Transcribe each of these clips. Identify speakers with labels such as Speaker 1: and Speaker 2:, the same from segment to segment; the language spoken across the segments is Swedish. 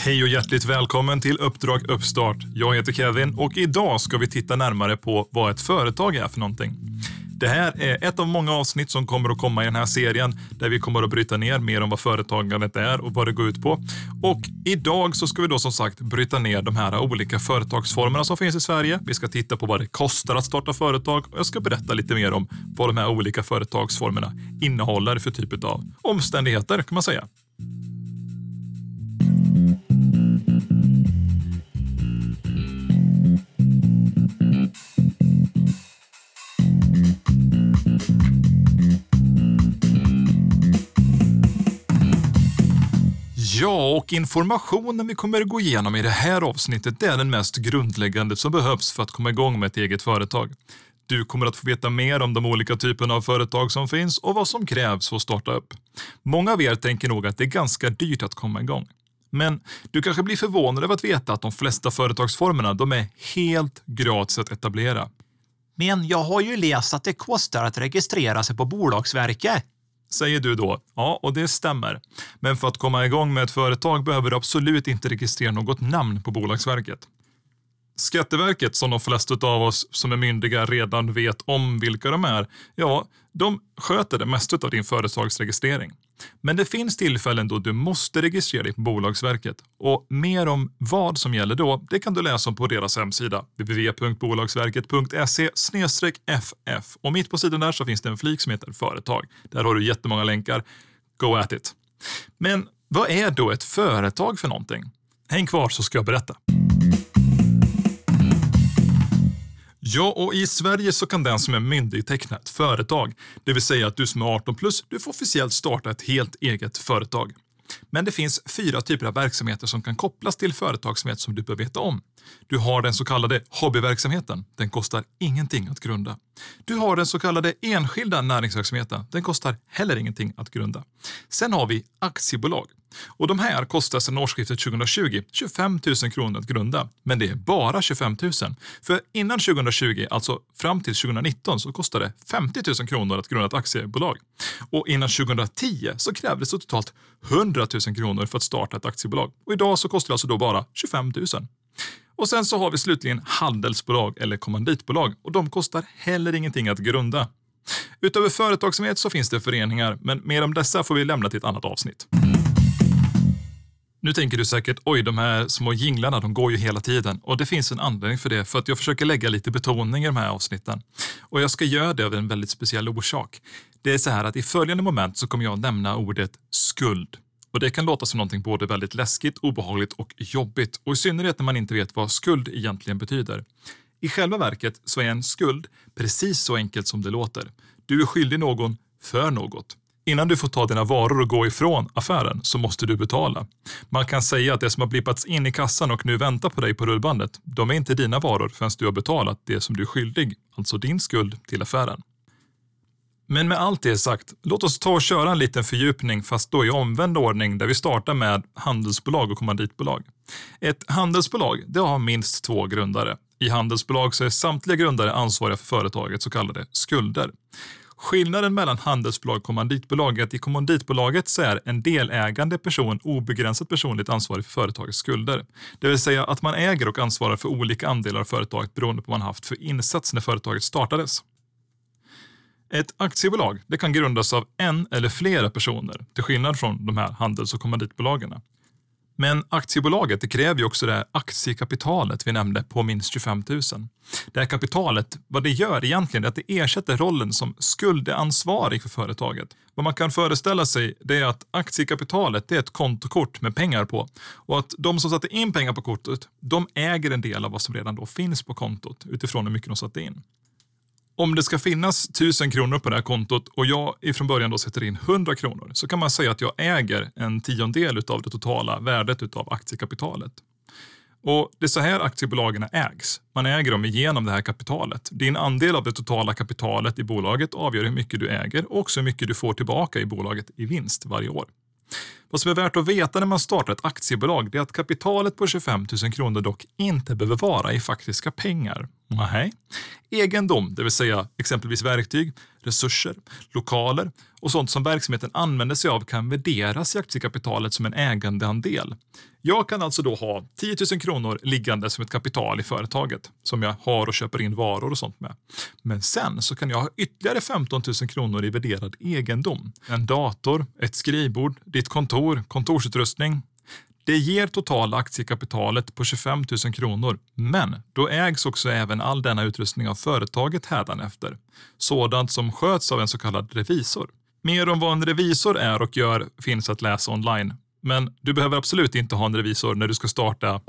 Speaker 1: Hej och hjärtligt välkommen till Uppdrag Uppstart. Jag heter Kevin och idag ska vi titta närmare på vad ett företag är för någonting. Det här är ett av många avsnitt som kommer att komma i den här serien där vi kommer att bryta ner mer om vad företagandet är och vad det går ut på. Och idag så ska vi då som sagt bryta ner de här olika företagsformerna som finns i Sverige. Vi ska titta på vad det kostar att starta företag och jag ska berätta lite mer om vad de här olika företagsformerna innehåller för typ av omständigheter kan man säga. Ja, och informationen vi kommer att gå igenom i det här avsnittet det är den mest grundläggande som behövs för att komma igång med ett eget företag. Du kommer att få veta mer om de olika typerna av företag som finns och vad som krävs för att starta upp. Många av er tänker nog att det är ganska dyrt att komma igång. Men du kanske blir förvånad över att veta att de flesta företagsformerna de är helt gratis att etablera.
Speaker 2: Men jag har ju läst att det kostar att registrera sig på Bolagsverket.
Speaker 1: Säger du då. Ja, och det stämmer. Men för att komma igång med ett företag behöver du absolut inte registrera något namn på Bolagsverket. Skatteverket, som de flesta av oss som är myndiga redan vet om vilka de är, ja, de sköter det mesta av din företagsregistrering. Men det finns tillfällen då du måste registrera dig på Bolagsverket och mer om vad som gäller då, det kan du läsa om på deras hemsida www.bolagsverket.se ff och mitt på sidan där så finns det en flik som heter företag. Där har du jättemånga länkar. Go at it! Men vad är då ett företag för någonting? Häng kvar så ska jag berätta. Ja, och i Sverige så kan den som är myndig teckna ett företag. Det vill säga att du som är 18 plus, du får officiellt starta ett helt eget företag. Men det finns fyra typer av verksamheter som kan kopplas till företagsamhet som du bör veta om. Du har den så kallade hobbyverksamheten. Den kostar ingenting att grunda. Du har den så kallade enskilda näringsverksamheten. Den kostar heller ingenting att grunda. Sen har vi aktiebolag. Och de här kostar sedan årsskiftet 2020 25 000 kronor att grunda. Men det är bara 25 000. För innan 2020, alltså fram till 2019, så kostade det 50 000 kronor att grunda ett aktiebolag. Och innan 2010 så krävdes det totalt 100 000 kronor för att starta ett aktiebolag. Och idag så kostar det alltså då bara 25 000. Och sen så har vi slutligen handelsbolag eller kommanditbolag och de kostar heller ingenting att grunda. Utöver företagsamhet så finns det föreningar, men mer om dessa får vi lämna till ett annat avsnitt. Nu tänker du säkert, oj, de här små jinglarna, de går ju hela tiden. Och det finns en anledning för det, för att jag försöker lägga lite betoning i de här avsnitten. Och jag ska göra det av en väldigt speciell orsak. Det är så här att i följande moment så kommer jag nämna ordet skuld. Och det kan låta som någonting både väldigt läskigt, obehagligt och jobbigt. Och i synnerhet när man inte vet vad skuld egentligen betyder. I själva verket så är en skuld precis så enkelt som det låter. Du är skyldig någon för något. Innan du får ta dina varor och gå ifrån affären så måste du betala. Man kan säga att det som har blippats in i kassan och nu väntar på dig på rullbandet, de är inte dina varor förrän du har betalat det som du är skyldig, alltså din skuld till affären. Men med allt det sagt, låt oss ta och köra en liten fördjupning fast då i omvänd ordning där vi startar med handelsbolag och kommanditbolag. Ett handelsbolag det har minst två grundare. I handelsbolag så är samtliga grundare ansvariga för företagets så kallade skulder. Skillnaden mellan handelsbolag och kommanditbolag är att i kommanditbolaget så är en delägande person obegränsat personligt ansvarig för företagets skulder. Det vill säga att man äger och ansvarar för olika andelar av företaget beroende på vad man haft för insats när företaget startades. Ett aktiebolag det kan grundas av en eller flera personer, till skillnad från de här handels och kommanditbolagen. Men aktiebolaget det kräver ju också det aktiekapitalet vi nämnde på minst 25 000. Det här kapitalet, vad det gör egentligen är att det ersätter rollen som skuldansvarig för företaget. Vad man kan föreställa sig det är att aktiekapitalet det är ett kontokort med pengar på och att de som satte in pengar på kortet, de äger en del av vad som redan då finns på kontot utifrån hur mycket de satte in. Om det ska finnas 1000 kronor på det här kontot och jag ifrån början då sätter in 100 kronor så kan man säga att jag äger en tiondel av det totala värdet av aktiekapitalet. Och Det är så här aktiebolagen ägs. Man äger dem genom det här kapitalet. Din andel av det totala kapitalet i bolaget avgör hur mycket du äger och också hur mycket du får tillbaka i bolaget i vinst varje år. Vad som är värt att veta när man startar ett aktiebolag är att kapitalet på 25 000 kronor dock inte behöver vara i faktiska pengar. Nej. Egendom, det vill säga exempelvis verktyg, resurser, lokaler och sånt som verksamheten använder sig av kan värderas i aktiekapitalet som en ägandeandel. Jag kan alltså då ha 10 000 kronor liggande som ett kapital i företaget som jag har och köper in varor och sånt med. Men sen så kan jag ha ytterligare 15 000 kronor i värderad egendom. En dator, ett skrivbord, ditt kontor, kontorsutrustning, det ger totala aktiekapitalet på 25 000 kronor, men då ägs också även all denna utrustning av företaget hädanefter. Sådant som sköts av en så kallad revisor. Mer om vad en revisor är och gör finns att läsa online. Men du behöver absolut inte ha en revisor när du ska starta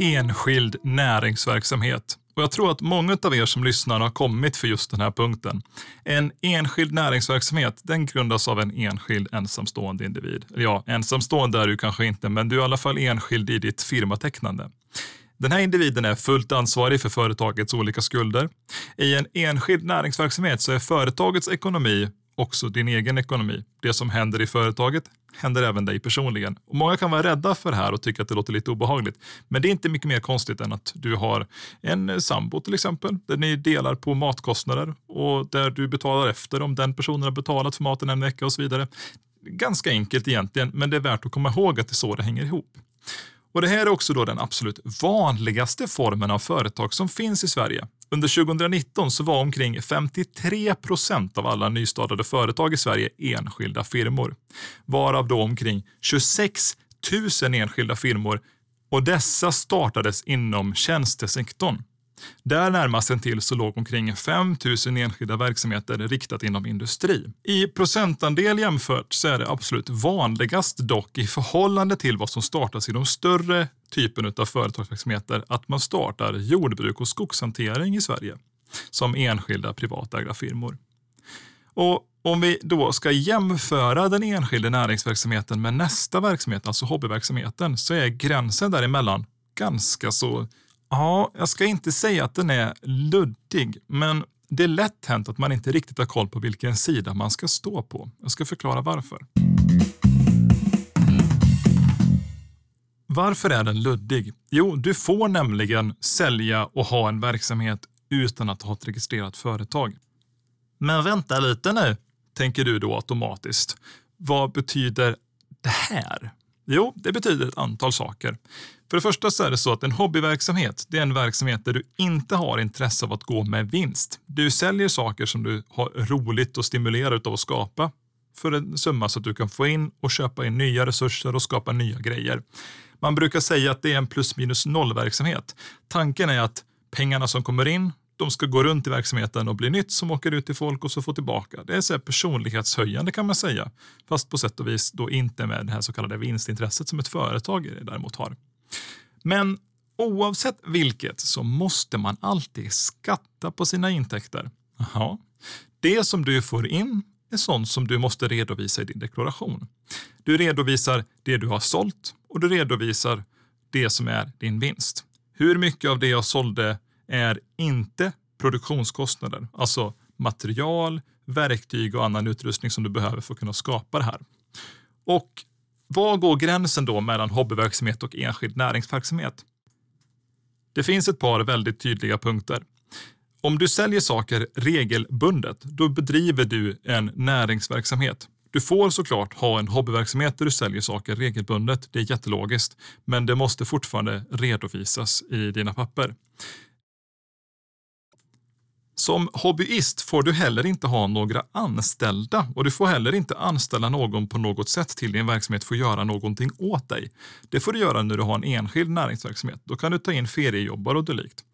Speaker 1: enskild näringsverksamhet. Och jag tror att många av er som lyssnar har kommit för just den här punkten. En enskild näringsverksamhet, den grundas av en enskild ensamstående individ. Ja, ensamstående är du kanske inte, men du är i alla fall enskild i ditt firmatecknande. Den här individen är fullt ansvarig för företagets olika skulder. I en enskild näringsverksamhet så är företagets ekonomi också din egen ekonomi. Det som händer i företaget händer även dig personligen. Och många kan vara rädda för det här och tycka att det låter lite obehagligt. Men det är inte mycket mer konstigt än att du har en sambo till exempel, där ni delar på matkostnader och där du betalar efter om den personen har betalat för maten en vecka och så vidare. Ganska enkelt egentligen, men det är värt att komma ihåg att det är så det hänger ihop. Och Det här är också då den absolut vanligaste formen av företag som finns i Sverige. Under 2019 så var omkring 53 procent av alla nystartade företag i Sverige enskilda firmor, varav då omkring 26 000 enskilda firmor och dessa startades inom tjänstesektorn. Där närmast intill så låg omkring 5 000 enskilda verksamheter riktat inom industri. I procentandel jämfört så är det absolut vanligast dock i förhållande till vad som startas i de större typen av företagsverksamheter att man startar jordbruk och skogshantering i Sverige som enskilda privatägda firmor. Och om vi då ska jämföra den enskilda näringsverksamheten med nästa verksamhet, alltså hobbyverksamheten, så är gränsen däremellan ganska så Ja, jag ska inte säga att den är luddig, men det är lätt hänt att man inte riktigt har koll på vilken sida man ska stå på. Jag ska förklara varför. Varför är den luddig? Jo, du får nämligen sälja och ha en verksamhet utan att ha ett registrerat företag. Men vänta lite nu, tänker du då automatiskt. Vad betyder det här? Jo, det betyder ett antal saker. För det första så är det så att en hobbyverksamhet, det är en verksamhet där du inte har intresse av att gå med vinst. Du säljer saker som du har roligt och stimulerar av att skapa för en summa så att du kan få in och köpa in nya resurser och skapa nya grejer. Man brukar säga att det är en plus minus noll verksamhet. Tanken är att pengarna som kommer in, de ska gå runt i verksamheten och bli nytt som åker ut till folk och så får tillbaka. Det är så personlighetshöjande kan man säga, fast på sätt och vis då inte med det här så kallade vinstintresset som ett företag däremot har. Men oavsett vilket så måste man alltid skatta på sina intäkter. Aha. Det som du får in är sånt som du måste redovisa i din deklaration. Du redovisar det du har sålt och du redovisar det som är din vinst. Hur mycket av det jag sålde är inte produktionskostnader, alltså material, verktyg och annan utrustning som du behöver för att kunna skapa det här. Och var går gränsen då mellan hobbyverksamhet och enskild näringsverksamhet? Det finns ett par väldigt tydliga punkter. Om du säljer saker regelbundet, då bedriver du en näringsverksamhet. Du får såklart ha en hobbyverksamhet där du säljer saker regelbundet. Det är jättelogiskt, men det måste fortfarande redovisas i dina papper. Som hobbyist får du heller inte ha några anställda och du får heller inte anställa någon på något sätt till din verksamhet för att göra någonting åt dig. Det får du göra när du har en enskild näringsverksamhet. Då kan du ta in feriejobbare och dylikt.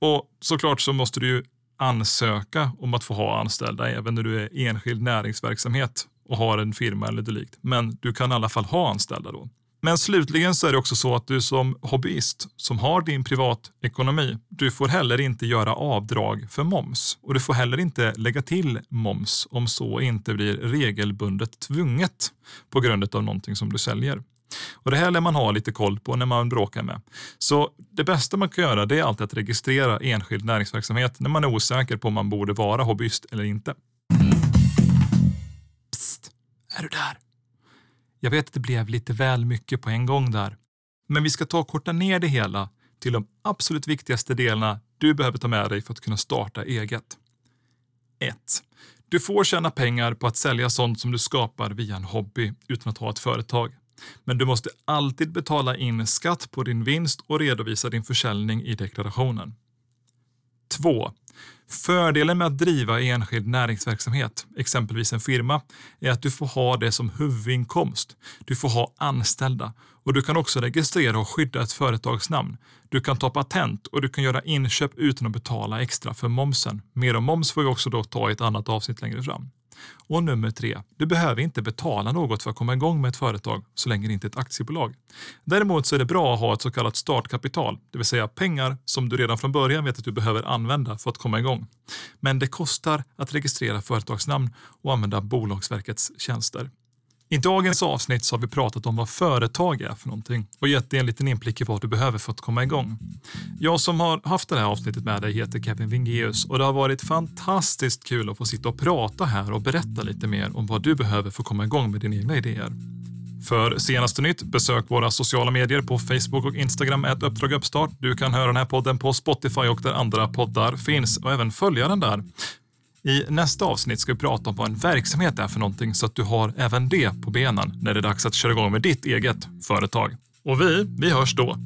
Speaker 1: Och såklart så måste du ju ansöka om att få ha anställda även när du är enskild näringsverksamhet och har en firma eller dylikt. Men du kan i alla fall ha anställda då. Men slutligen så är det också så att du som hobbyist som har din privatekonomi, du får heller inte göra avdrag för moms och du får heller inte lägga till moms om så inte blir regelbundet tvunget på grund av någonting som du säljer. Och Det här lär man ha lite koll på när man bråkar med. Så det bästa man kan göra det är alltid att registrera enskild näringsverksamhet när man är osäker på om man borde vara hobbyist eller inte. Psst, är du där? Jag vet att det blev lite väl mycket på en gång där. Men vi ska ta och korta ner det hela till de absolut viktigaste delarna du behöver ta med dig för att kunna starta eget. 1. Du får tjäna pengar på att sälja sånt som du skapar via en hobby utan att ha ett företag. Men du måste alltid betala in skatt på din vinst och redovisa din försäljning i deklarationen. 2. Fördelen med att driva enskild näringsverksamhet, exempelvis en firma, är att du får ha det som huvudinkomst. Du får ha anställda och du kan också registrera och skydda ett företagsnamn. Du kan ta patent och du kan göra inköp utan att betala extra för momsen. Mer om moms får vi också då ta i ett annat avsnitt längre fram. Och nummer tre, du behöver inte betala något för att komma igång med ett företag så länge det inte är ett aktiebolag. Däremot så är det bra att ha ett så kallat startkapital, det vill säga pengar som du redan från början vet att du behöver använda för att komma igång. Men det kostar att registrera företagsnamn och använda Bolagsverkets tjänster. I dagens avsnitt så har vi pratat om vad företag är för någonting och gett dig en liten inblick i vad du behöver för att komma igång. Jag som har haft det här avsnittet med dig heter Kevin Wingeus och det har varit fantastiskt kul att få sitta och prata här och berätta lite mer om vad du behöver för att komma igång med dina egna idéer. För senaste nytt, besök våra sociala medier på Facebook och Instagram, ett Uppdrag Uppstart. Du kan höra den här podden på Spotify och där andra poddar finns och även följa den där. I nästa avsnitt ska vi prata om vad en verksamhet är för någonting så att du har även det på benen när det är dags att köra igång med ditt eget företag. Och vi, vi hörs då.